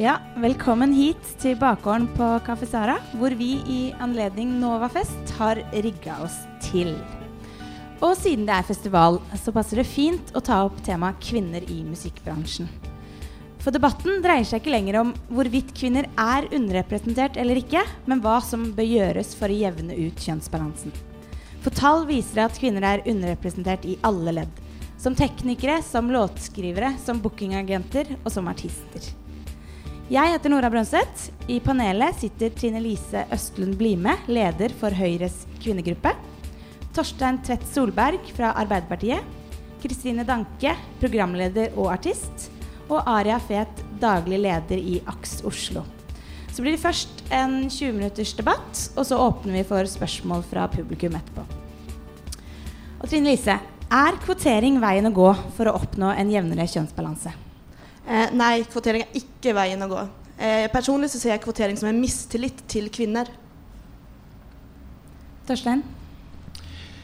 Ja, velkommen hit til bakgården på Kaffe Sara, hvor vi i anledning Novafest har rigga oss til. Og siden det er festival, så passer det fint å ta opp temaet kvinner i musikkbransjen. For debatten dreier seg ikke lenger om hvorvidt kvinner er underrepresentert eller ikke, men hva som bør gjøres for å jevne ut kjønnsbalansen. For tall viser at kvinner er underrepresentert i alle ledd. Som teknikere, som låtskrivere, som bookingagenter og som artister. Jeg heter Nora Brønseth. I panelet sitter Trine Lise Østlund Blime, leder for Høyres kvinnegruppe. Torstein Tvedt Solberg fra Arbeiderpartiet. Kristine Danke, programleder og artist. Og Aria Fet, daglig leder i AKS Oslo. Så blir det først en 20 minutters debatt, og så åpner vi for spørsmål fra publikum etterpå. Og Trine Lise, er kvotering veien å gå for å oppnå en jevnere kjønnsbalanse? Eh, nei, kvotering er ikke veien å gå. Eh, personlig så ser jeg kvotering som en mistillit til kvinner. Torstein?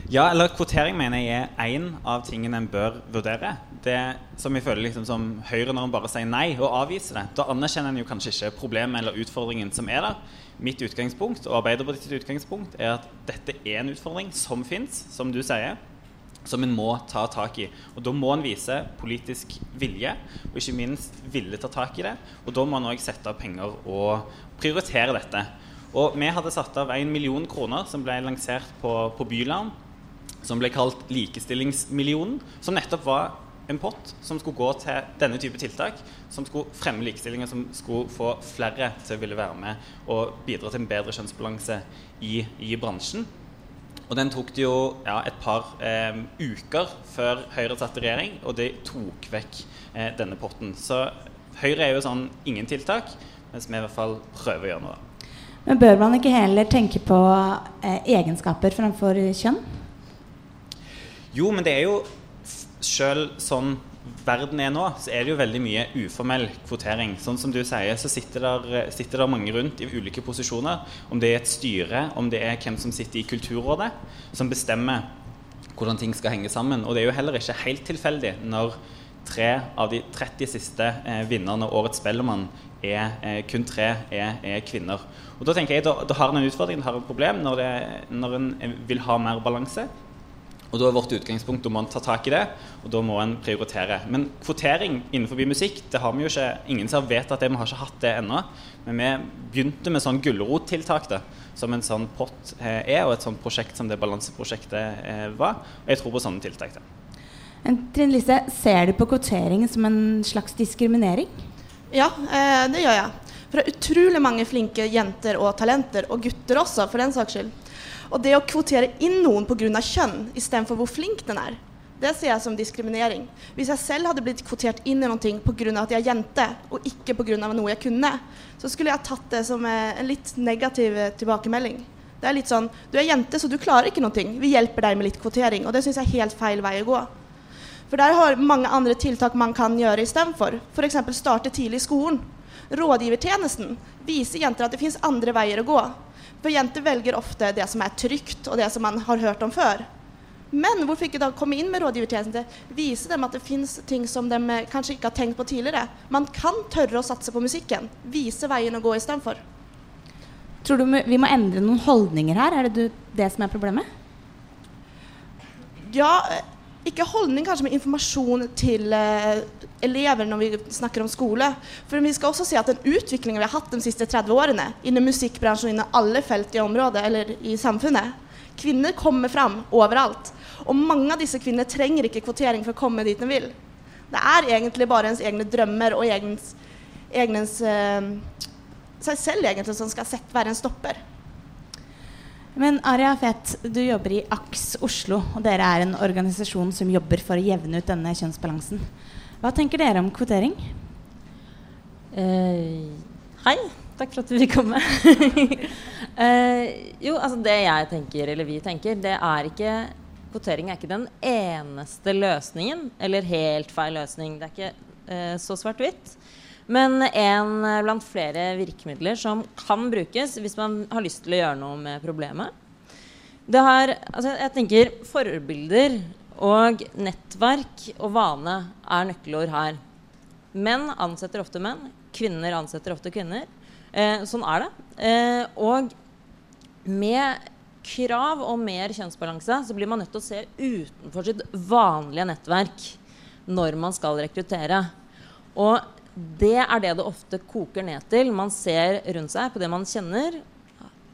Ja, eller kvotering mener jeg er én av tingene en bør vurdere. Det som jeg føler liksom som Høyre når en bare sier nei og avviser det. Da anerkjenner en jo kanskje ikke problemet eller utfordringen som er der. Mitt utgangspunkt og Arbeiderpartiets utgangspunkt er at dette er en utfordring som fins, som du sier som en må ta tak i. Og Da må en vise politisk vilje, og ikke minst ville ta tak i det. Og da må en òg sette av penger og prioritere dette. Og Vi hadde satt av en million kroner som ble lansert på, på Byland, som ble kalt Likestillingsmillionen, som nettopp var en pott som skulle gå til denne type tiltak, som skulle fremme likestilling, og som skulle få flere til å ville være med og bidra til en bedre kjønnsbalanse i, i bransjen. Og den tok det jo ja, et par eh, uker før Høyre satt i regjering, og de tok vekk eh, denne potten. Så Høyre er jo sånn ingen tiltak, mens vi i hvert fall prøver å gjøre noe. Men bør man ikke heller tenke på eh, egenskaper framfor kjønn? Jo, men det er jo sjøl sånn verden er nå, så er det jo veldig mye uformell kvotering. Sånn som du sier, så sitter der, sitter der mange rundt i ulike posisjoner. Om det er et styre, om det er hvem som sitter i Kulturrådet, som bestemmer hvordan ting skal henge sammen. Og det er jo heller ikke helt tilfeldig når tre av de 30 siste eh, vinnerne av Årets Spellemann er, eh, kun tre er, er, kvinner. Og Da tenker jeg, da, da har en en utfordring, da har en problem når, det, når en vil ha mer balanse. Og Da er vårt utgangspunkt da må en ta tak i det, og da må en prioritere. Men kvotering innenfor musikk det har vi jo ikke, ingen som har vedtatt det, vi har ikke hatt det ennå. Men vi begynte med sånn gulrottiltak, som en sånn pott eh, er, og et sånt prosjekt som det balanseprosjektet eh, var. Og jeg tror på sånne tiltak. Da. Trine Lise, ser du på kvotering som en slags diskriminering? Ja, eh, det gjør jeg. For det er utrolig mange flinke jenter og talenter, og gutter også, for den saks skyld. Og det å kvotere inn noen pga. kjønn istedenfor hvor flink den er, det ser jeg som diskriminering. Hvis jeg selv hadde blitt kvotert inn i noe pga. at jeg er jente, og ikke pga. noe jeg kunne, så skulle jeg tatt det som en litt negativ eh, tilbakemelding. Det er litt sånn Du er jente, så du klarer ikke noe. Vi hjelper deg med litt kvotering. Og det syns jeg er helt feil vei å gå. For der har mange andre tiltak man kan gjøre istedenfor. F.eks. starte tidlig i skolen. Rådgivertjenesten viser jenter at det fins andre veier å gå. For jenter velger ofte det som er trygt, og det som man har hørt om før. Men hvorfor ikke da komme inn med rådgivertjeneste? Vise dem at det fins ting som de eh, kanskje ikke har tenkt på tidligere. Man kan tørre å satse på musikken. Vise veien å gå istedenfor. Tror du vi må endre noen holdninger her? Er det det som er problemet? Ja, ikke holdning, kanskje, men informasjon til eh, elever når vi snakker om skole. For vi skal også se at den utviklingen vi har hatt de siste 30 årene innen musikkbransjen og innen alle felt i området eller i samfunnet Kvinner kommer fram overalt. Og mange av disse kvinnene trenger ikke kvotering for å komme dit de vil. Det er egentlig bare ens egne drømmer og egens, egens eh, seg selv egentlig som skal sett, være en stopper. Men Aria Fet, du jobber i AKS Oslo, og dere er en organisasjon som jobber for å jevne ut denne kjønnsbalansen. Hva tenker dere om kvotering? Eh, hei, takk for at du vil komme. eh, jo, altså det jeg tenker, eller vi tenker, det er ikke Kvotering er ikke den eneste løsningen, eller helt feil løsning. Det er ikke eh, så svart-hvitt. Men en blant flere virkemidler som kan brukes hvis man har lyst til å gjøre noe med problemet. Det har, altså jeg tenker Forbilder og nettverk og vane er nøkkelord her. Menn ansetter ofte menn. Kvinner ansetter ofte kvinner. Eh, sånn er det. Eh, og med krav om mer kjønnsbalanse, så blir man nødt til å se utenfor sitt vanlige nettverk når man skal rekruttere. Og det er det det ofte koker ned til. Man ser rundt seg på det man kjenner.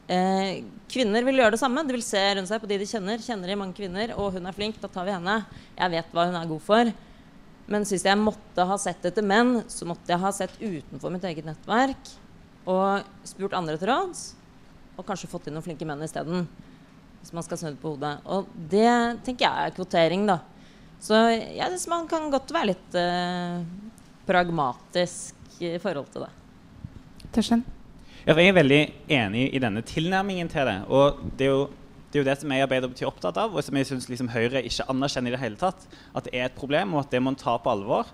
Eh, kvinner vil gjøre det samme. De vil se rundt seg på de de kjenner. Kjenner de mange kvinner, og hun er flink, da tar vi henne. Jeg vet hva hun er god for. Men hvis jeg måtte ha sett etter menn, så måtte jeg ha sett utenfor mitt eget nettverk og spurt andre til råds og kanskje fått inn noen flinke menn isteden. Hvis man skal snu det på hodet. Og det tenker jeg er kvotering, da. Så jeg syns man kan godt være litt eh, pragmatisk i forhold til det. Tørsten? Jeg er veldig enig i denne tilnærmingen til det. Og det er jo det, er jo det som jeg i Arbeiderpartiet er opptatt av, og som jeg syns liksom Høyre ikke anerkjenner i det hele tatt. At det er et problem, og at det må en ta på alvor.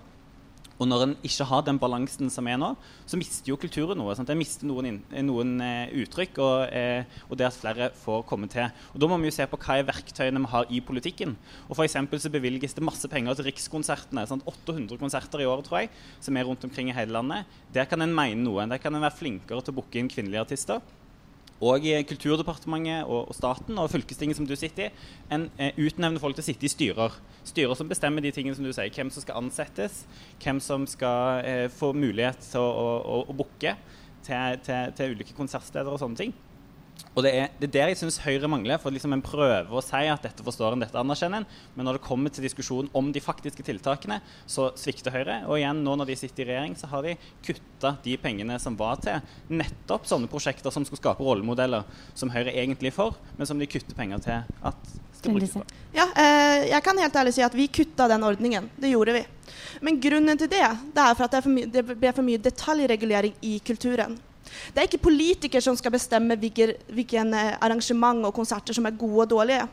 Og når en ikke har den balansen som er nå, så mister jo kulturen noe. Sant? Den mister noen, noen eh, uttrykk, og, eh, og, det at flere får komme til. Og Da må vi jo se på hva er verktøyene vi har i politikken. Og for så bevilges det masse penger til Rikskonsertene. Sant? 800 konserter i året, tror jeg, som er rundt omkring i hele landet. Der kan en mene noe. Der kan en være flinkere til å booke inn kvinnelige artister og Kulturdepartementet og, og, staten og fylkestinget som du sitter i, en eh, utnevner folk til å sitte i styrer. Styrer som bestemmer de tingene som du sier. Hvem som skal ansettes, hvem som skal eh, få mulighet til å, å, å booke til, til, til, ulike konsertsteder og sånne ting. Og det er, det er der jeg syns Høyre mangler. for liksom En prøver å si at dette forstår en, dette anerkjenner en. Men når det kommer til diskusjon om de faktiske tiltakene, så svikter Høyre. Og igjen, nå når de sitter i regjering, så har de kutta de pengene som var til nettopp sånne prosjekter som skulle skape rollemodeller som Høyre egentlig er for, men som de kutter penger til at. Ja, eh, jeg kan helt ærlig si at vi kutta den ordningen. Det gjorde vi. Men grunnen til det, det er for at det, for det ble for mye detaljregulering i kulturen. Det er ikke politikere som skal bestemme hvilke, hvilke eh, arrangement og konserter som er gode og dårlige.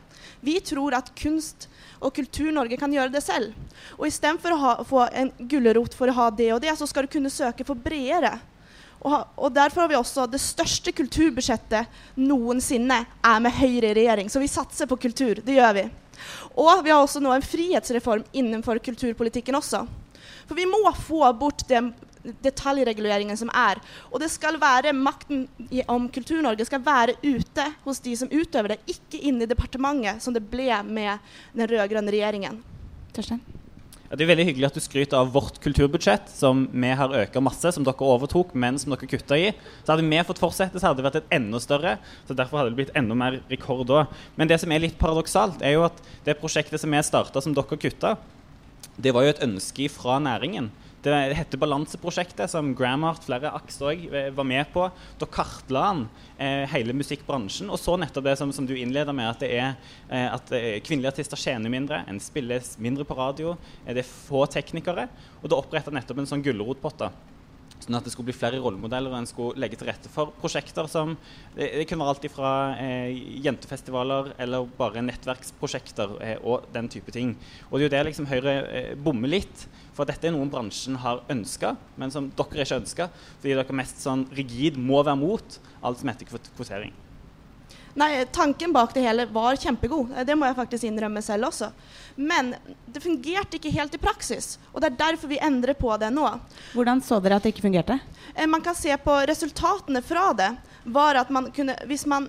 Vi tror at kunst og Kultur-Norge kan gjøre det selv. Og istedenfor å ha, få en gulrot for å ha det og det, så skal du kunne søke for bredere. Og, og, derfor har vi også det største kulturbudsjettet noensinne er med Høyre i regjering. Så vi satser på kultur. Det gjør vi. Og vi har også nå en frihetsreform innenfor kulturpolitikken også. For vi må få bort den detaljreguleringen som er. Og det skal være makten i, om Kultur-Norge skal være ute hos de som utøver det, ikke inne i departementet, som det ble med den rød-grønne regjeringen. Torstein? Det er veldig hyggelig at du skryter av vårt kulturbudsjett, som vi har økt masse, som dere overtok, men som dere kutta i. Så hadde vi fått fortsette, så hadde det vært et enda større. Så derfor hadde det blitt enda mer rekord da. Men det som er litt paradoksalt, er jo at det prosjektet som vi starta, som dere kutta, det var jo et ønske fra næringen. Det heter Balanseprosjektet, som Gramart, flere AKS òg, eh, var med på. Da kartla han eh, hele musikkbransjen og så nettopp det som, som du innleder med, at, det er, eh, at eh, kvinnelige artister tjener mindre, en spilles mindre på radio, eh, det er få teknikere. Og da oppretta nettopp en sånn gulrotpott. Sånn at det skulle bli flere rollemodeller, og en skulle legge til rette for prosjekter som Det, det kunne være alt fra eh, jentefestivaler eller bare nettverksprosjekter eh, og den type ting. Og det er jo det liksom Høyre eh, bommer litt. For dette er noe bransjen har ønska, men som dere ikke ønsker. Fordi dere mest sånn rigid må være mot alt som heter kvotering. Nei, Tanken bak det hele var kjempegod. Det må jeg faktisk innrømme selv også. Men det fungerte ikke helt i praksis. Og det er derfor vi endrer på det nå. Hvordan så dere at det ikke fungerte? Eh, man kan se på resultatene fra det. var at man kunne, hvis man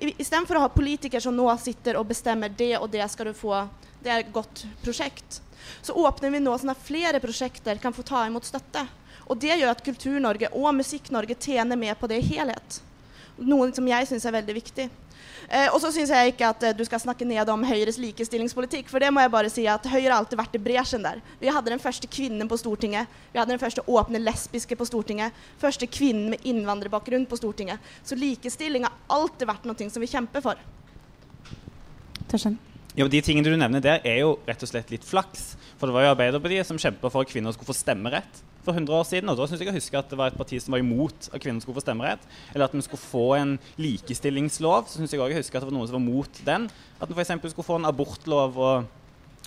Istedenfor å ha politikere som nå sitter og bestemmer det og det skal du få, det er et godt prosjekt så åpner vi nå sånn at flere prosjekter kan få ta imot støtte. Og det gjør at Kultur-Norge og Musikk-Norge tjener med på det i helhet. Noe som jeg syns er veldig viktig. Eh, og så syns jeg ikke at eh, du skal snakke ned om Høyres likestillingspolitikk, for det må jeg bare si at Høyre har alltid vært i bresjen der. Vi hadde den første kvinnen på Stortinget. Vi hadde den første åpne lesbiske på Stortinget. Første kvinnen med innvandrerbakgrunn på Stortinget. Så likestilling har alltid vært noe som vi kjemper for. Torstein? Ja, De tingene du nevner der, er jo rett og slett litt flaks. For det var jo Arbeiderpartiet som kjempa for at kvinner skulle få stemmerett for 100 år siden. Og da syns jeg å huske at det var et parti som var imot at kvinner skulle få stemmerett. Eller at vi skulle få en likestillingslov. Så syns jeg òg å huske at det var noen som var mot den. At vi f.eks. skulle få en abortlov og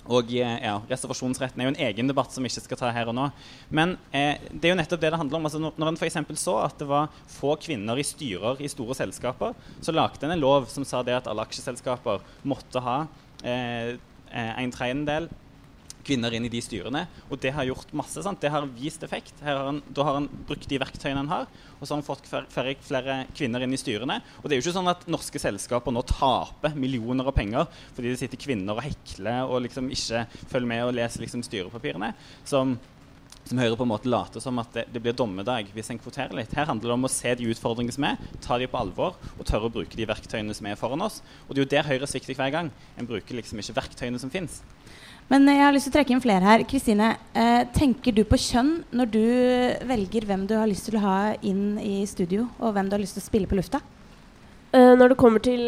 og ja, reservasjonsretten er jo en egen debatt som vi ikke skal ta her og nå. Men eh, det er jo nettopp det det handler om. Altså, når en f.eks. så at det var få kvinner i styrer i store selskaper, så lagde en en lov som sa det at alle aksjeselskaper måtte ha eh, en tredjedel kvinner inn i de styrene. Og det har gjort masse. sant? Det har vist effekt. Har han, da har han brukt de verktøyene han har, og så har han fått flere, flere, kvinner inn i styrene. Og det er jo ikke sånn at norske selskaper nå taper millioner av penger fordi det sitter kvinner og hekler og liksom ikke følger med og leser liksom styrepapirene. som som Høyre på en måte later som at det, det, blir dommedag hvis en kvoterer litt. Her handler det om å se de utfordringene som er, ta de på alvor og tørre å bruke de verktøyene som er foran oss. Og det er jo der Høyre svikter hver gang. En bruker liksom ikke verktøyene som fins. Men jeg har lyst til å trekke inn flere her. Kristine, eh, tenker du på kjønn når du velger hvem du har lyst til å ha inn i studio, og hvem du har lyst til å spille på lufta? Eh, når det kommer til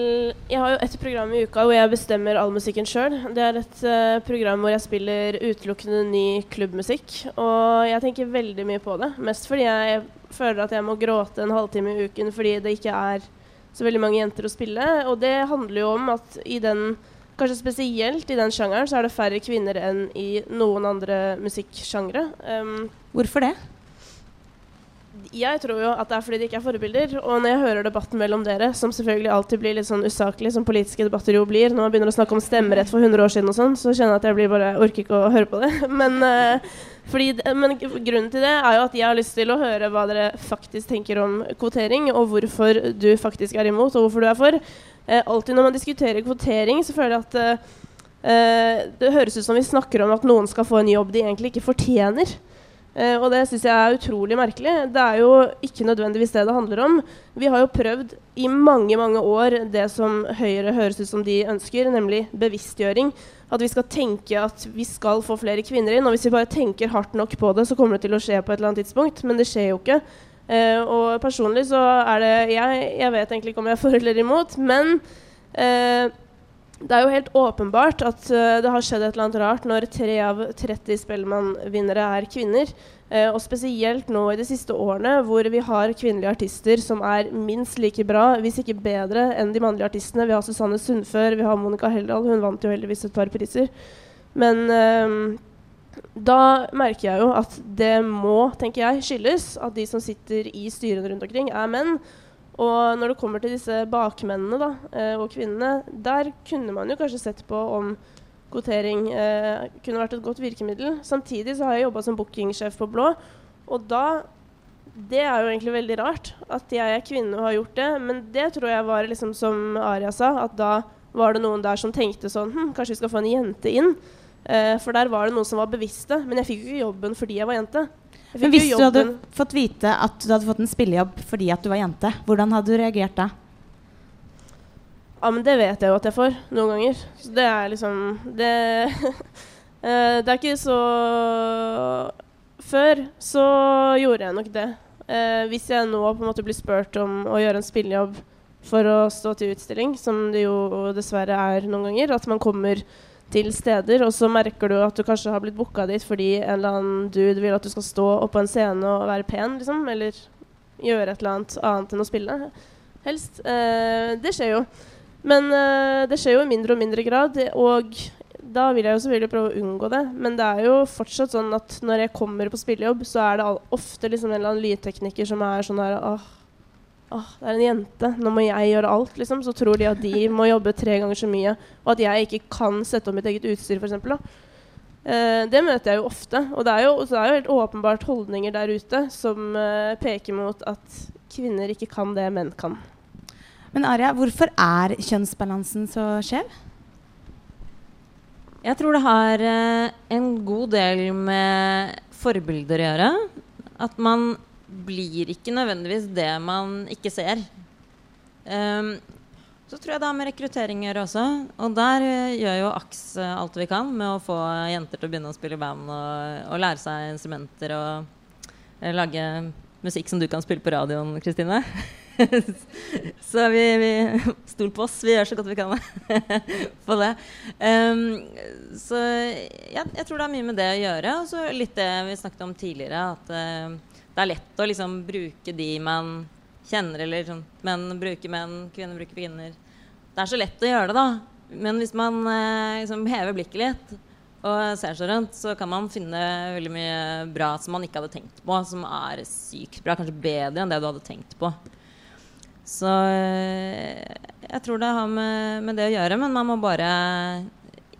Jeg har jo et program i uka hvor jeg bestemmer all musikken sjøl. Det er et eh, program hvor jeg spiller utelukkende ny klubbmusikk. Og jeg tenker veldig mye på det. Mest fordi jeg føler at jeg må gråte en halvtime i uken fordi det ikke er så veldig mange jenter å spille. Og det handler jo om at i den Kanskje spesielt i den sjangeren så er det færre kvinner enn i noen andre musikksjangre. Um, Hvorfor det? Jeg tror jo at det er fordi det ikke er forbilder. Og når jeg hører debatten mellom dere, som selvfølgelig alltid blir litt sånn usaklig, som politiske debatter jo blir, når man begynner å snakke om stemmerett for 100 år siden og sånn, så kjenner jeg at jeg blir bare orker ikke å høre på det. Men, uh, fordi, men grunnen til det er jo at jeg har lyst til å høre hva dere faktisk tenker om kvotering, og hvorfor du faktisk er imot, og hvorfor du er for eh, alltid når man diskuterer kvotering, så føler jeg at eh, eh, det høres ut som vi snakker om at noen skal få en jobb de egentlig ikke fortjener. Eh, og det syns jeg er utrolig merkelig. Det er jo ikke nødvendigvis det det handler om. Vi har jo prøvd i mange mange år det som Høyre høres ut som de ønsker, nemlig bevisstgjøring. At vi skal tenke at vi skal få flere kvinner inn. Og hvis vi bare tenker hardt nok på det, så kommer det til å skje på et eller annet tidspunkt. Men det skjer jo ikke. Eh, og personlig så er det jeg, jeg vet egentlig ikke om jeg er for eller imot, men uh, det er jo helt åpenbart at uh, det har skjedd et eller annet rart når tre av 30 Spellemann-vinnere er kvinner. og spesielt nå i de siste årene hvor vi har kvinnelige artister som er minst like bra, hvis ikke bedre, enn de mannlige artistene. Vi har Susanne Sundfør, vi har Monica Heldal. Hun vant jo heldigvis et par priser. Men da merker jeg jo at det må, tenker jeg, skyldes at de som sitter i styrene rundt omkring, er menn. Og når det kommer til disse bakmennene da, eh, og kvinnene, der kunne man jo kanskje sett på om kvotering eh, kunne vært et godt virkemiddel. Samtidig så har jeg jobba som bookingsjef på Blå, og da Det er jo egentlig veldig rart at jeg er kvinne og har gjort det, men det tror jeg var liksom som Aria sa, at da var det noen der som tenkte sånn hm, Kanskje vi skal få en jente inn? Eh, for der var det noen som var bevisste. Men jeg fikk jo ikke jobben fordi jeg var jente. Men hvis du hadde fått vite at du hadde fått en spillejobb fordi at du var jente, hvordan hadde du reagert da? Ja, men det vet jeg jo at jeg får noen ganger. Så det er liksom Det, uh, det er ikke så Før så gjorde jeg nok det. Uh, hvis jeg nå på en måte blir spurt om å gjøre en spillejobb for å stå til utstilling, som det jo dessverre er noen ganger, at man kommer til steder, og så merker du at du kanskje har blitt booka dit fordi en eller annen dude vil at du skal stå oppå en scene og være pen, liksom, eller gjøre et eller annet annet enn å spille. Helst. Eh, det skjer jo. Men eh, det skjer jo i mindre og mindre grad, og da vil jeg jo selvfølgelig prøve å unngå det. Men det er jo fortsatt sånn at når jeg kommer på spillejobb, så er det ofte liksom en eller annen lydtekniker som er sånn her åh, Åh, det er en jente, nå må jeg gjøre alt, liksom. Så tror de at de må jobbe tre ganger så mye, og at jeg ikke kan sette opp mitt eget utstyr, f.eks. Eh, det møter jeg jo ofte. Og det er jo, det er jo helt åpenbart holdninger der ute som eh, peker mot at kvinner ikke kan det menn kan. Men Aria, hvorfor er kjønnsbalansen så skjev? Jeg tror det har eh, en god del med forbilder å gjøre. At man blir ikke nødvendigvis det man ikke ser. Um, Så tror jeg det har med rekruttering å gjøre også. Og der eh, gjør jo AKS eh, alt vi kan med å få jenter til å begynne å spille band og, og lære seg instrumenter og eh, lage musikk som du kan spille på radioen, Kristine. så vi, vi Stol på oss, vi gjør så godt vi kan på det. Um, så ja, jeg tror det har mye med det å gjøre. Og så litt det vi snakket om tidligere, at uh, det er lett å liksom bruke de man kjenner, eller sånn menn bruker menn, kvinner bruker kvinner. Det er så lett å gjøre det, da. Men hvis man eh, liksom hever blikket litt og ser seg rundt, så kan man finne veldig mye bra som man ikke hadde tenkt på, som er sykt bra. Kanskje bedre enn det du hadde tenkt på. Så eh, jeg tror det har med, med det å gjøre, men man må bare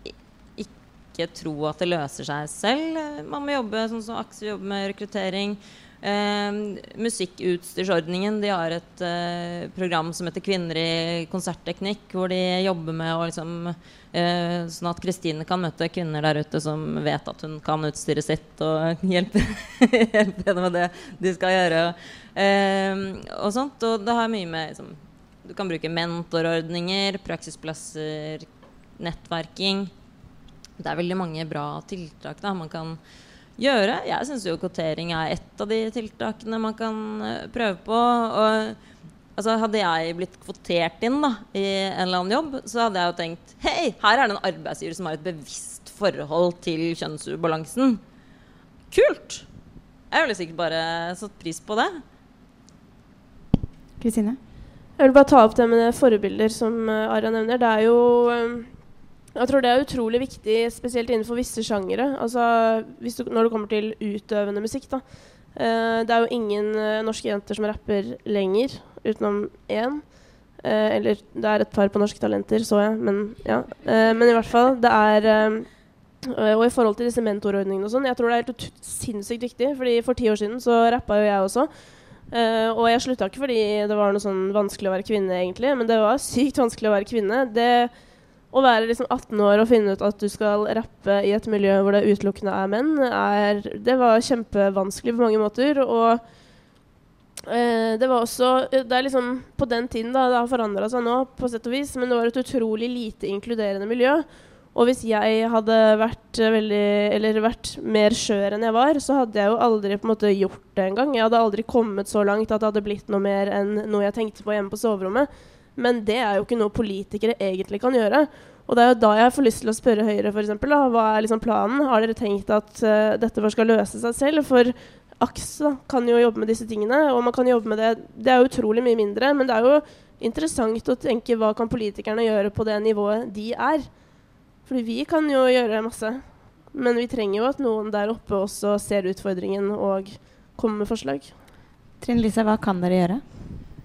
ikke tro at det løser seg selv. Man må jobbe sånn som Aksel jobber med rekruttering. Eh, musikkutstyrsordningen de har et eh, program som heter 'Kvinner i konsertteknikk', hvor de jobber med å liksom eh, Sånn at Kristine kan møte kvinner der ute som vet at hun kan utstyret sitt, og hjelpe, henne med det de skal gjøre. Eh, og sånt. Og det har mye med liksom, Du kan bruke mentorordninger, praksisplasser, nettverking. Det er veldig mange bra tiltak da man kan gjøre. Jeg syns jo kvotering er ett av de tiltakene man kan uh, prøve på. Og, altså, hadde jeg blitt kvotert inn da, i en eller annen jobb, så hadde jeg jo tenkt Hei, her er det en arbeidsgiver som har et bevisst forhold til kjønnsubalansen. Kult! Jeg ville sikkert bare satt pris på det. Kristine? Jeg vil bare ta opp det med forbilder som uh, Aria nevner. Det er jo um, jeg tror det er utrolig viktig, spesielt innenfor visse sjangere. Altså, du, når det kommer til utøvende musikk. Da. Uh, det er jo ingen uh, norske jenter som rapper lenger, utenom én. Uh, eller det er et par på Norske Talenter, så jeg. Men, ja. men i hvert fall, det er Og i forhold til disse mentorordningene og sånn, jeg tror det er helt sinnssykt viktig. fordi for ti år siden så rappa jo jeg også. og jeg slutta ikke fordi det var noe sånn vanskelig å være kvinne, egentlig. Men det var sykt vanskelig å være kvinne. Det å være liksom 18 år og finne ut at du skal rappe i et miljø hvor det utelukkende er menn, er, det var kjempevanskelig på mange måter. Og eh, det var også Det er liksom på den tiden, da, det har forandra seg nå, på sett og vis, men det var et utrolig lite inkluderende miljø. Og hvis jeg hadde vært, veldig, vært mer skjør enn jeg var, så hadde jeg jo aldri måte gjort det engang. Jeg hadde aldri kommet så langt at det hadde blitt noe mer enn noe jeg tenkte på hjemme på soverommet. Men det er jo ikke noe politikere egentlig kan gjøre. Og det er jo da jeg får lyst til å spørre Høyre, f.eks. Hva er liksom planen? Har dere tenkt at uh, dette skal løse seg selv? For AKS da, kan jo jobbe med disse tingene, og man kan jobbe med det Det er utrolig mye mindre, men det er jo interessant å tenke hva kan politikerne gjøre på det nivået de er. Fordi vi kan jo gjøre masse. Men vi trenger jo at noen der oppe også ser utfordringen og kommer med forslag. Trine Lise, hva kan dere gjøre?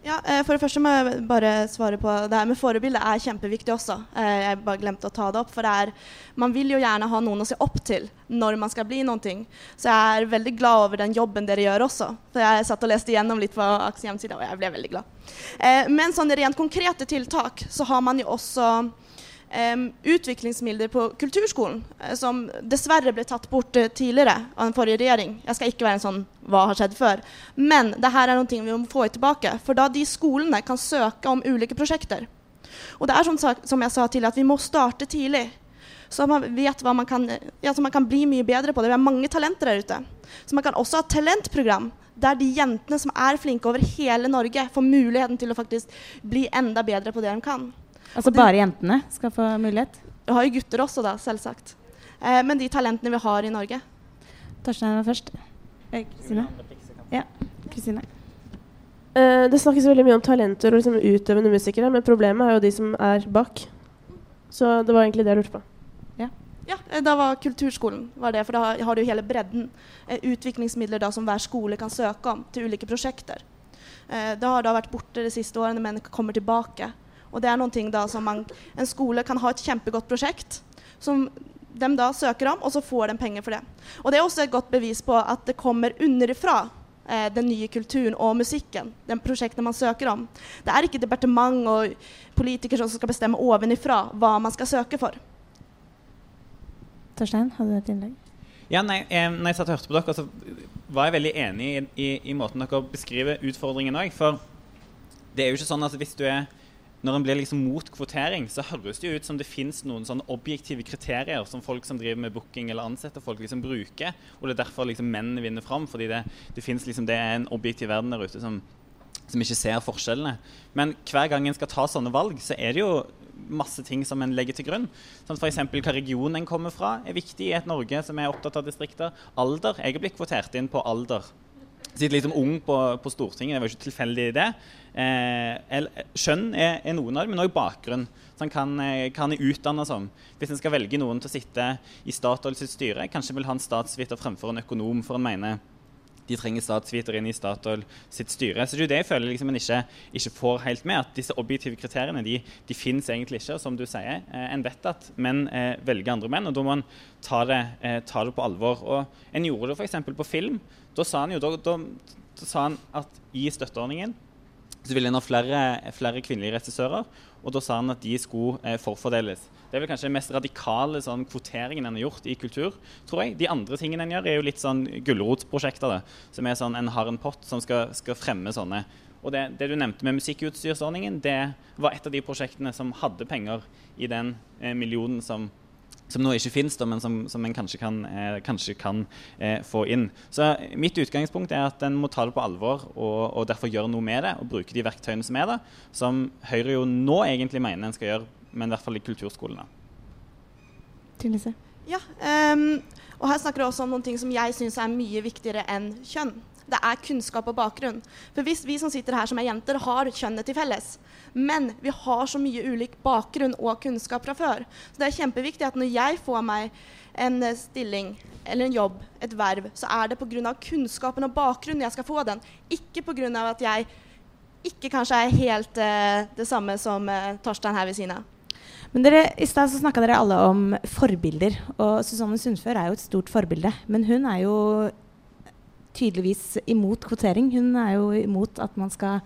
Ja, eh, For det første må jeg bare svare på det her med forbilde er kjempeviktig også. Eh, jeg bare glemte å ta det opp. For det er, man vil jo gjerne ha noen å se opp til når man skal bli noen ting. Så jeg er veldig glad over den jobben dere gjør også. For jeg satt og leste igjennom litt på Aks hjemmeside, og jeg ble veldig glad. Eh, men sånne rent konkrete tiltak så har man jo også utviklingsmidler på kulturskolen, uh, som dessverre ble tatt bort uh, tidligere av den forrige regjering. Jeg skal ikke være en sånn 'hva har skjedd før', men det her er noe vi må få tilbake. For da de skolene kan søke om ulike prosjekter. Og det er som, som jeg sa til at vi må starte tidlig. Så man vet hva man kan, ja, så man kan bli mye bedre på det. Vi har mange talenter der ute. Så man kan også ha talentprogram der de jentene som er flinke over hele Norge, får muligheten til å faktisk bli enda bedre på det de kan. Altså bare jentene skal få mulighet? Vi har jo gutter også, da, selvsagt. Eh, men de talentene vi har i Norge. Torstein var først. Eh, Kristine? Ja, Kristine. Eh, det snakkes veldig mye om talenter og liksom utøvende musikere, men problemet er jo de som er bak. Så det var egentlig det jeg lurte på. Ja, ja eh, da var kulturskolen var det, for da har du hele bredden. Utviklingsmidler da som hver skole kan søke om til ulike prosjekter. Eh, det har da vært borte de siste årene, men kommer tilbake. Og det er noen ting da som man, En skole kan ha et kjempegodt prosjekt som de da søker om, og så får de penger for det. Og Det er også et godt bevis på at det kommer underifra, eh, den nye kulturen og musikken. Den prosjektene man søker om. Det er ikke departement og politikere som skal bestemme ovenifra hva man skal søke for. Torstein, hadde du et innlegg? Ja, nei, eh, når jeg satt og hørte på dere, så var jeg veldig enig i, i, i måten dere beskriver utfordringen òg. For det er jo ikke sånn at hvis du er når en blir liksom mot kvotering, så høres det jo ut som det fins noen sånne objektive kriterier som folk som driver med booking eller ansetter folk, liksom bruker. Og det er derfor liksom mennene vinner fram. Fordi det, det, finnes liksom, det er en objektiv verden der ute som, som ikke ser forskjellene. Men hver gang en skal ta sånne valg, så er det jo masse ting som en legger til grunn. Som F.eks. hva region en kommer fra, er viktig i et Norge som er opptatt av distrikter. Alder. Jeg er blitt kvotert inn på alder sitter liksom ung på, på, Stortinget. Det var ikke tilfeldig, det. Eh, skjønn er, er, noen av det, men òg bakgrunn. Så han kan, eh, kan utdanne som. Hvis en skal velge noen til å sitte i Statoil sitt styre, kanskje vil ha en statsviter fremfor en økonom, for en mener de trenger statsviter inn i Statoil sitt styre. Så det er jo det jeg føler liksom en ikke, ikke, får helt med. At disse objektive kriteriene de, de finnes egentlig ikke. Som du sier, eh, en vet at menn eh, velger andre menn, og da må en ta det, eh, ta det på alvor. Og En gjorde det f.eks. på film. Da sa han jo da, da, da sa han at i støtteordningen så ville en ha flere, flere, kvinnelige regissører, og da sa han at de skulle eh, forfordeles. Det er vel kanskje den mest radikale sånn, kvoteringen en har gjort i kultur. tror jeg. De andre tingene en gjør, er jo litt sånn gulrotprosjekter. Som er sånn en har en pott som skal, skal fremme sånne. Og det, det, du nevnte med musikkutstyrsordningen, det var et av de prosjektene som hadde penger i den eh, millionen som som nå ikke finnes, men som, som en kanskje kan, eh, kanskje kan eh, få inn. Så Mitt utgangspunkt er at en må ta det på alvor og, og, derfor gjøre noe med det. Og bruke de verktøyene som er der, som Høyre jo nå egentlig mener en skal gjøre, men i hvert fall i kulturskolene. Ja, um, og her snakker du også om noen ting som jeg syns er mye viktigere enn kjønn. Det er kunnskap og bakgrunn. For hvis vi som sitter her som er jenter, har kjønnet til felles, men vi har så mye ulik bakgrunn og kunnskap fra før, så det er kjempeviktig at når jeg får meg en stilling eller en jobb, et verv, så er det pga. kunnskapen og bakgrunnen jeg skal få den, ikke pga. at jeg ikke kanskje er helt uh, det samme som uh, Torstein her ved siden av. Men dere, I stad snakka dere alle om forbilder. Og Susanne Sundfør er jo et stort forbilde. Men hun er jo tydeligvis imot kvotering. Hun er jo imot at, skal,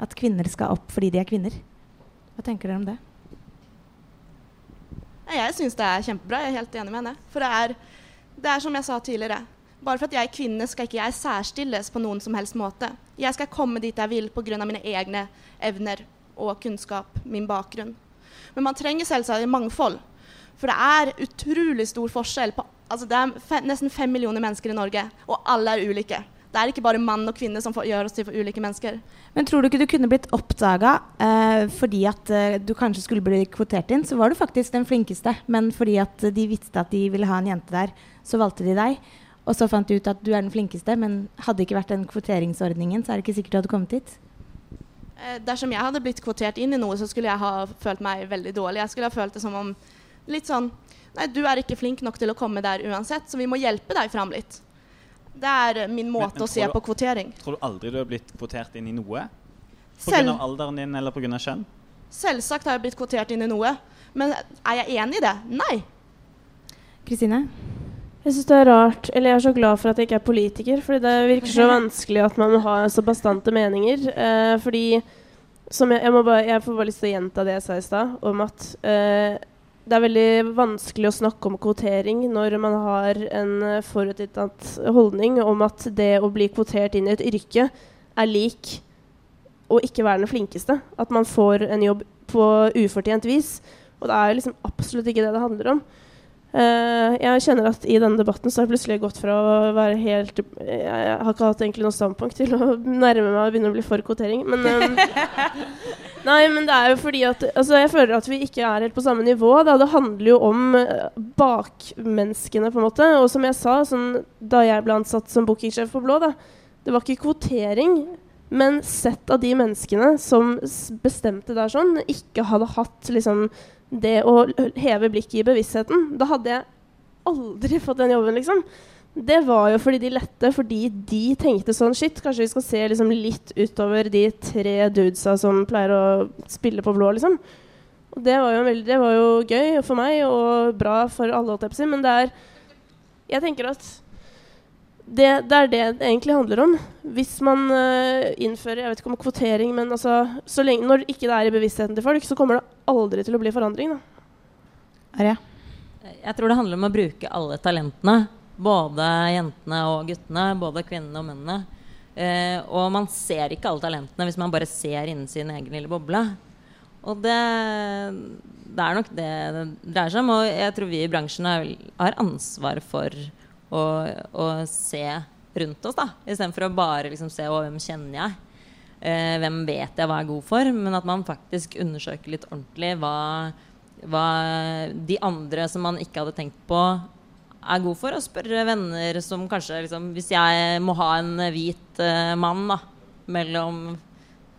at kvinner skal opp fordi de er kvinner. Hva tenker dere om det? Jeg syns det er kjempebra. Jeg er helt enig med henne. For det er, det er som jeg sa tidligere. Bare for at jeg er kvinne, skal ikke jeg særstilles på noen som helst måte. Jeg skal komme dit jeg vil pga. mine egne evner og kunnskap, min bakgrunn. Men man trenger selvsagt mangfold. For det er utrolig stor forskjell på Altså, det er fe nesten fem millioner mennesker i Norge, og alle er ulike. Det er ikke bare mann og kvinne som får, gjør oss til for ulike mennesker. Men tror du ikke du kunne blitt oppdaga eh, fordi at eh, du kanskje skulle bli kvotert inn? Så var du faktisk den flinkeste, men fordi at de visste at de ville ha en jente der, så valgte de deg. Og så fant de ut at du er den flinkeste, men hadde det ikke vært den kvoteringsordningen, så er det ikke sikkert du hadde kommet hit. Eh, dersom jeg hadde blitt kvotert inn i noe, så skulle jeg ha følt meg veldig dårlig. Jeg skulle ha følt det som om litt sånn Nei, du er ikke flink nok til å komme der uansett, så vi må hjelpe deg fram litt. Det er min måte men, men å se du, på kvotering. Tror du aldri du har blitt kvotert inn i noe? Pga. alderen din eller pga. kjønn? Selvsagt har jeg blitt kvotert inn i noe. Men er jeg enig i det? Nei. Kristine? Jeg syns det er rart, eller jeg er så glad for at jeg ikke er politiker. Fordi det virker så vanskelig at man må ha så bastante meninger. Eh, fordi som jeg, jeg, bare, jeg, får bare lyst til å gjenta det jeg sa i stad, om at eh, det er veldig vanskelig å snakke om kvotering når man har en forutinntatt holdning om at det å bli kvotert inn i et yrke er lik å ikke være den flinkeste. At man får en jobb på ufortjent vis. Og det er liksom absolutt ikke det det handler om. Uh, jeg kjenner at i denne debatten så har jeg plutselig gått fra å være helt Jeg, har ikke hatt egentlig noe standpunkt til å nærme meg og begynne å bli for kvotering. Men um, Nei, men det er jo fordi at altså, Jeg føler at vi ikke er helt på samme nivå. Da. Det handler jo om uh, bakmenneskene, på en måte. Og som jeg sa, sånn, da jeg ble ansatt som bookingsjef på Blå, da, det var ikke kvotering. Men sett av de menneskene som bestemte der sånn, ikke hadde hatt liksom det å heve blikket i bevisstheten, da hadde jeg aldri fått den jobben, liksom. Det var jo fordi de lette, fordi de tenkte sånn Shit, kanskje vi skal se liksom litt utover de tre dudesa som pleier å spille på blå, liksom. Og det var jo, veldig, det var jo gøy for meg og bra for alle, men det er Jeg tenker at det, det, er det det egentlig handler om. Hvis man uh, innfører jeg vet ikke om kvotering, men altså, så lenge, når ikke det er i bevisstheten til folk, så kommer det aldri til å bli forandring. Da. Arja? Jeg tror det handler om å bruke alle talentene. Både jentene og guttene, både kvinnene og mennene. Uh, og man ser ikke alle talentene hvis man bare ser innen sin egen lille boble. Og det, det er nok det det dreier seg om. Og jeg tror vi i bransjen har, har ansvar for å, å se rundt oss, da. Istedenfor å bare liksom se å, hvem kjenner jeg. Eh, hvem vet jeg hva jeg er god for? Men at man faktisk undersøker litt ordentlig hva, hva de andre som man ikke hadde tenkt på, er god for. Og spørre venner som kanskje liksom, Hvis jeg må ha en hvit eh, mann da, mellom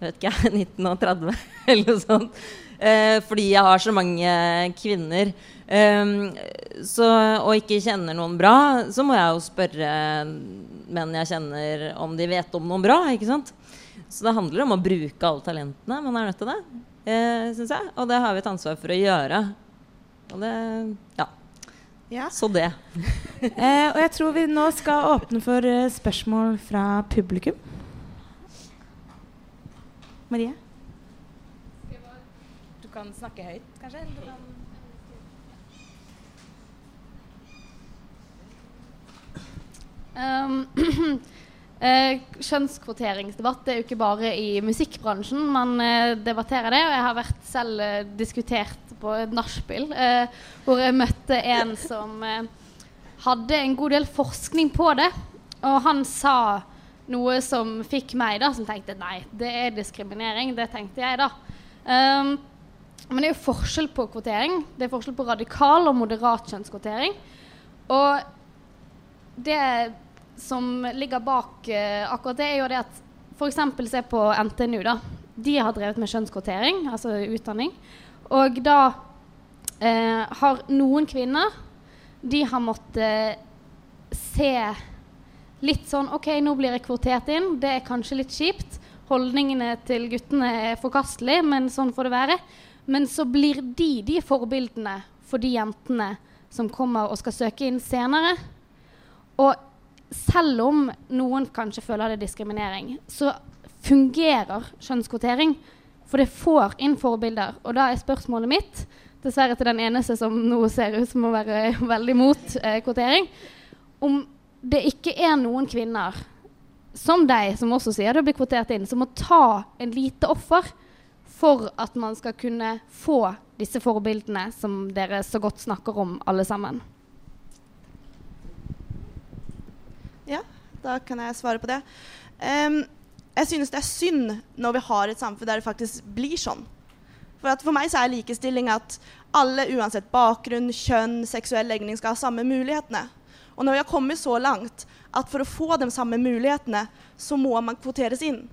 vet ikke 19 og 30 eller noe sånt. Eh, fordi jeg har så mange kvinner. Um, så, og ikke kjenner noen bra, så må jeg jo spørre menn jeg kjenner, om de vet om noen bra. ikke sant? Så det handler om å bruke alle talentene man er nødt til det. Uh, synes jeg. Og det har vi et ansvar for å gjøre. Og det Ja. Ja. Så det. uh, og jeg tror vi nå skal åpne for uh, spørsmål fra publikum. Marie? Du kan snakke høyt, kanskje? eller du kan- Um, eh, kjønnskvoteringsdebatt det er jo ikke bare i musikkbransjen man eh, debatterer det. Og jeg har vært selv eh, diskutert på et nachspiel hvor jeg møtte en som hadde en god del forskning på det. Og han sa noe som fikk meg, da, som tenkte nei, det er diskriminering. Det tenkte jeg, da. Um, men det er jo forskjell på kvotering. Det er forskjell på radikal og moderat kjønnskvotering. Og det som ligger bak uh, akkurat det, er jo det at f.eks. se på NTNU. da. De har drevet med kjønnskvotering, altså utdanning. Og da uh, har noen kvinner De har måttet se litt sånn OK, nå blir jeg kvotert inn. Det er kanskje litt kjipt. Holdningene til guttene er forkastelige, men sånn får det være. Men så blir de de forbildene for de jentene som kommer og skal søke inn senere. Og selv om noen kanskje føler det er diskriminering, så fungerer kjønnskvotering. For det får inn forbilder. Og da er spørsmålet mitt, dessverre til den eneste som nå ser ut som å være veldig mot eh, kvotering, om det ikke er noen kvinner som deg, som også sier du blir kvotert inn, som må ta en lite offer for at man skal kunne få disse forbildene som dere så godt snakker om, alle sammen. Ja, da kan jeg svare på det. Um, jeg synes det er synd når vi har et samfunn der det faktisk blir sånn. For, for meg så er likestilling at alle uansett bakgrunn, kjønn, seksuell legning skal ha samme mulighetene. Og når vi har kommet så langt at for å få de samme mulighetene, så må man kvoteres inn.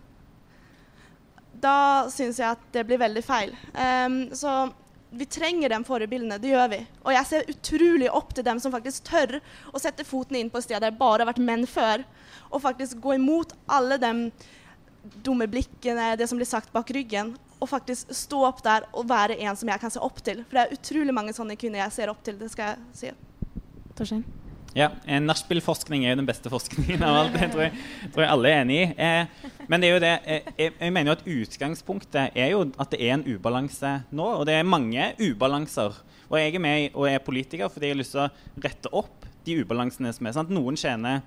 Da syns jeg at det blir veldig feil. Um, så vi trenger de forbildene, det gjør vi. Og jeg ser utrolig opp til dem som faktisk tør å sette foten inn på et sted der det bare har vært menn før, og faktisk gå imot alle de dumme blikkene, det som blir sagt bak ryggen, og faktisk stå opp der og være en som jeg kan se opp til. For det er utrolig mange sånne kvinner jeg ser opp til, det skal jeg si. Torstein? Ja, Nachspiel-forskning er jo den beste forskningen av alt. Det tror jeg, tror jeg alle er enig i. Eh, men det er jo det, eh, jeg mener jo at utgangspunktet er jo at det er en ubalanse nå. Og det er mange ubalanser. Og jeg er med og er politiker fordi jeg har lyst til å rette opp de ubalansene som er. Sant? Noen tjener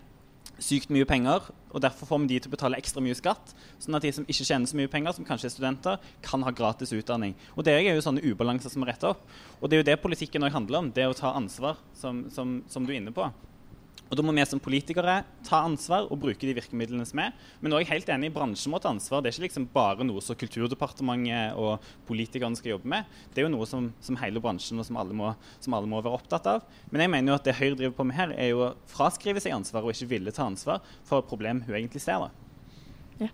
sykt mye penger, og derfor får vi de til å betale ekstra mye skatt. Sånn at de som ikke tjener så mye penger, som kanskje er studenter, kan ha gratis utdanning. Og det er jo sånne ubalanser som må rette opp. Og det er jo det politikken òg handler om. Det å ta ansvar, som, som, som du er inne på. Og Da må vi som politikere ta ansvar og bruke de virkemidlene som er. Men jeg helt enig, bransjen må ta ansvar. Det er ikke liksom bare noe som Kulturdepartementet og politikerne skal jobbe med. Det er jo noe som, som hele bransjen og som alle, må, som alle, må, være opptatt av. Men jeg mener jo at det Høyre driver på med her, er jo å fraskrive seg ansvar og ikke ville ta ansvar for et problem hun egentlig ser. da. Ja,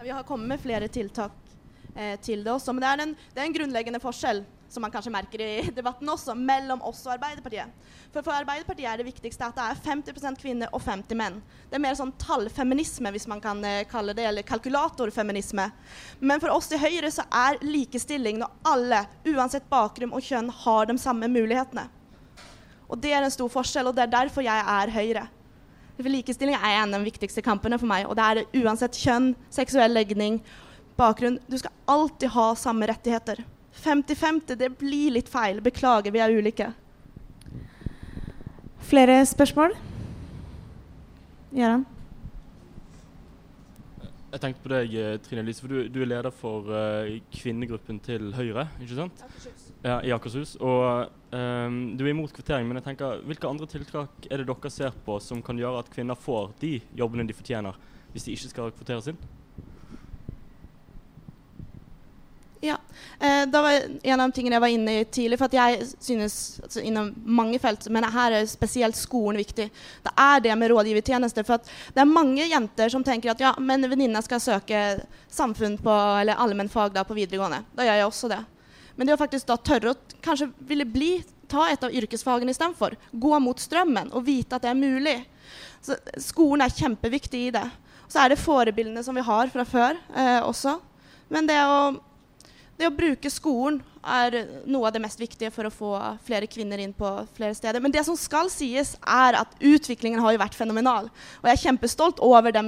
vi har kommet med flere tiltak eh, til det også, men det er, en, det er en grunnleggende forskjell som man kanskje merker i debatten også, mellom oss og Arbeiderpartiet. For for Arbeiderpartiet er det viktigste at det er 50% kvinner og 50 menn. Det er mer sånn tallfeminisme, hvis man kan eh, kalle det, eller kalkulatorfeminisme. Men for oss i Høyre så er likestilling når alle, uansett bakgrunn og kjønn, har de samme mulighetene. Og det er en stor forskjell, og det er derfor jeg er Høyre. For likestilling er en av de viktigste kampene for meg, og det er det uansett kjønn, seksuell legning, bakgrunn. Du skal alltid ha samme rettigheter. 50-50, det blir litt feil. Beklager, vi er ulike. Flere spørsmål? Gøran? Jeg tenkte på deg, eh, Trine Lise, for du, du er leder for uh, kvinnegruppen til Høyre, ikke sant? Akershus. Ja, I Akershus. Og um, du er imot kvotering, men jeg tenker, hvilke andre tiltak er det dere ser på som kan gjøre at kvinner får de jobbene de fortjener, hvis de ikke skal kvoteres inn? Ja. Eh, det var en av de tingene jeg var inne i tidlig. For jeg synes altså, Innom mange felt, men her er spesielt skolen viktig. Det er det med rådgivertjenester. For det er mange jenter som tenker at ja, men venninna skal søke samfunn på, eller allmennfag da, på videregående. Da gjør jeg også det. Men det å faktisk da tørre å kanskje ville bli, ta et av yrkesfagene istedenfor. Gå mot strømmen og vite at det er mulig. Så skolen er kjempeviktig i det. Så er det forebildene som vi har fra før eh, også. Men det å det å bruke skolen er noe av det mest viktige for å få flere kvinner inn på flere steder. Men det som skal sies, er at utviklingen har jo vært fenomenal. Og jeg er kjempestolt over de,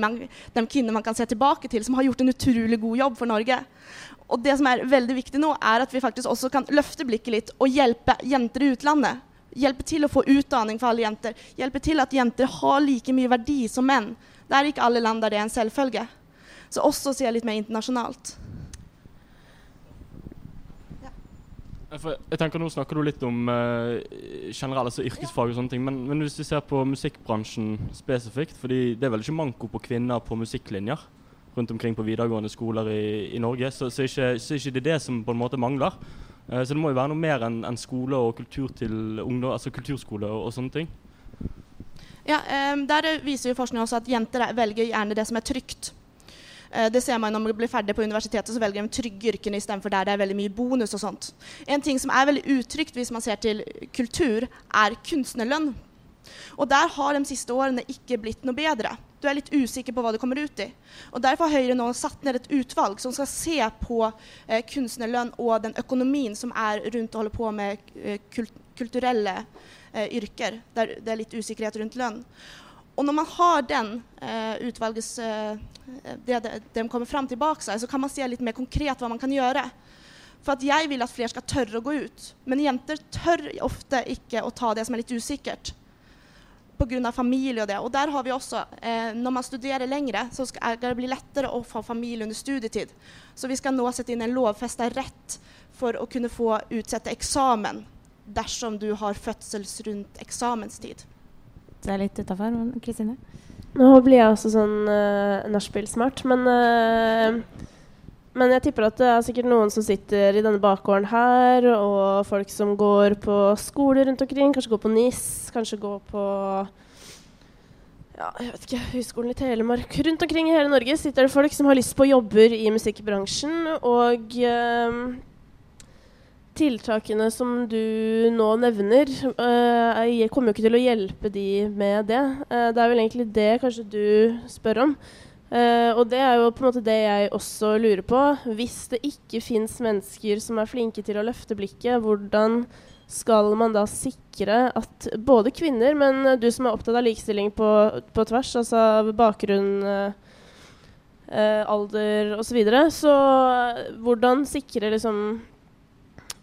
kvinner man kan se tilbake til, som har gjort en utrolig god jobb for Norge. Og det som er veldig viktig nå, er at vi faktisk også kan løfte blikket litt og hjelpe jenter i utlandet. Hjelpe til å få utdanning for alle jenter. Hjelpe til at jenter har like mye verdi som menn. Det er ikke alle land der det er en selvfølge. Så også se litt mer internasjonalt. For jeg tenker Nå snakker du litt om uh, generell, altså yrkesfag og sånne ting. Men, men, hvis vi ser på musikkbransjen spesifikt, fordi det er vel ikke manko på kvinner på musikklinjer rundt omkring på videregående skoler i, i Norge, så, så, ikke, så ikke det er det som på en måte mangler. Uh, så det må jo være noe mer enn en skole og kultur til ungdom, altså kulturskole og, og sånne ting. Ja, um, Der viser jo forskning også at jenter velger gjerne det som er trygt. Eh, det ser man når man blir ferdig på universitetet, så velger de trygge yrkene istedenfor der det er veldig mye bonus og sånt. En ting som er veldig utrygt hvis man ser til kultur, er kunstnerlønn. Og der har de siste årene ikke blitt noe bedre. Du er litt usikker på hva du kommer ut i. Og Derfor har Høyre nå satt ned et utvalg som skal se på eh, kunstnerlønn og den økonomien som er rundt å holde på med eh, kulturelle eh, yrker, der det er litt usikkerhet rundt lønn. Og når man har den uh, utvalgets uh, det, de kommer fram til bak seg, så kan man se litt mer konkret hva man kan gjøre. For at jeg vil at flere skal tørre å gå ut. Men jenter tør ofte ikke å ta det som er litt usikkert. Pga. familie og det. Og der har vi også, eh, når man studerer lengre, så skal det bli lettere å få familie under studietid. Så vi skal nå sette inn en lovfesta rett for å kunne få utsette eksamen dersom du har fødsels rundt eksamenstid. Det er litt utafor. Kristine? Nå blir jeg også sånn uh, nachspiel-smart, men uh, men jeg tipper at det er sikkert noen som sitter i denne bakgården her, og folk som går på skoler rundt omkring, kanskje går på NIS, kanskje går på ja, jeg vet ikke, Høgskolen i Telemark. Rundt omkring i hele Norge sitter det folk som har lyst på jobber i musikkbransjen. Og uh, tiltakene som du nå nevner, uh, kommer jo ikke til å hjelpe de med det. Uh, det er vel egentlig det kanskje du spør om. Uh, og det er jo på en måte det jeg også lurer på. Hvis det ikke fins mennesker som er flinke til å løfte blikket, hvordan skal man da sikre at både kvinner, men du som er opptatt av likestilling på, på tvers, altså bakgrunn, uh, alder osv., så, videre, så hvordan sikre liksom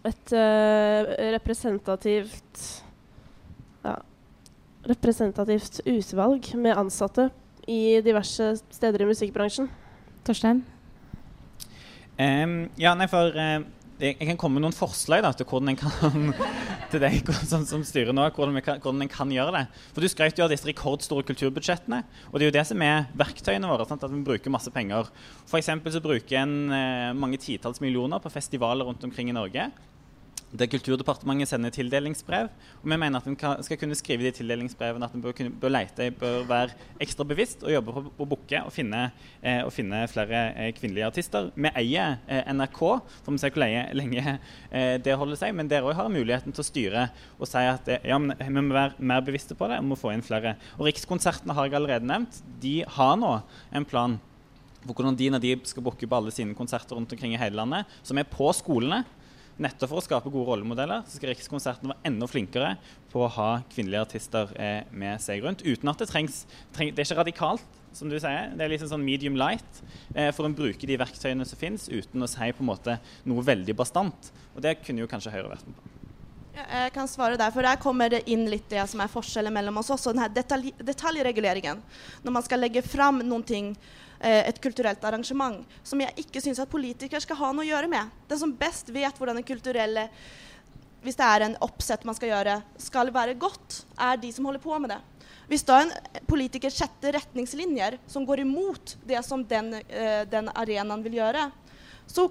et uh, representativt ja, representativt utvalg med ansatte i diverse steder i musikkbransjen. Torstein? Um, ja, nei, for uh, jeg, jeg, kan komme med noen forslag da, til hvordan en kan til deg som, som styrer nå, hvordan, kan, hvordan en kan gjøre det. For Du skrøt jo av disse rekordstore kulturbudsjettene. Og det er jo det som er verktøyene våre. Sant? At vi bruker masse penger. For så bruker en eh, mange titalls millioner på festivaler rundt omkring i Norge det Kulturdepartementet sender tildelingsbrev. Og vi mener at en skal kunne skrive de tildelingsbrevene at en bør, bør lete, bør være ekstra bevisst og jobbe på å booke og eh, og finne flere eh, kvinnelige artister. Vi eier eh, NRK, får vi se hvor lenge eh, det holder seg. Men dere òg har muligheten til å styre og si at eh, ja, vi må være mer bevisste på det og må få inn flere. Og Rikskonsertene har jeg allerede nevnt. De har nå en plan for hvordan de når de skal booke på alle sine konserter rundt omkring i hele landet, som er på skolene Nettopp for å skape gode rollemodeller så skal Rikskonserten være enda flinkere på å ha kvinnelige artister eh, med seg rundt. Uten at det trengs treng, Det er ikke radikalt, som du sier. Det er liksom sånn medium light. Eh, for å bruke de verktøyene som finnes, uten å si på en måte noe veldig bastant. Og det kunne jo kanskje Høyre vært med på. Jeg kan svare der, for der kommer det inn litt det som er forskjellen mellom oss også. Den her detalj detaljreguleringen. Når man skal legge fram noen ting, et kulturelt arrangement, som jeg ikke syns at politikere skal ha noe å gjøre med. Den som best vet hvordan den kulturelle Hvis det er en oppsett man skal gjøre, skal være godt, er de som holder på med det. Hvis da en politiker setter retningslinjer som går imot det som den, eh, den arenaen vil gjøre, så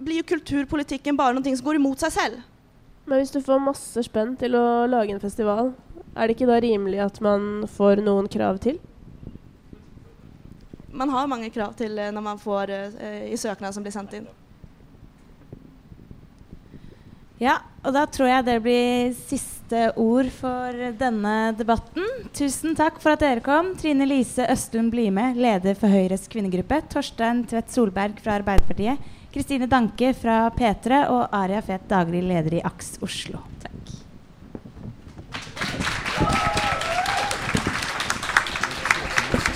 blir jo kulturpolitikken bare noe som går imot seg selv. Men hvis du får masse spenn til å lage en festival, er det ikke da rimelig at man får noen krav til? Man har mange krav til eh, når man får eh, i søknad som blir sendt inn. Ja, og da tror jeg det blir siste ord for denne debatten. Tusen takk for at dere kom. Trine Lise Østlund Blime, leder for Høyres kvinnegruppe. Torstein Tvedt Solberg fra Arbeiderpartiet. Kristine Danke fra P3 og Aria Fet, daglig leder i AKS Oslo. Takk.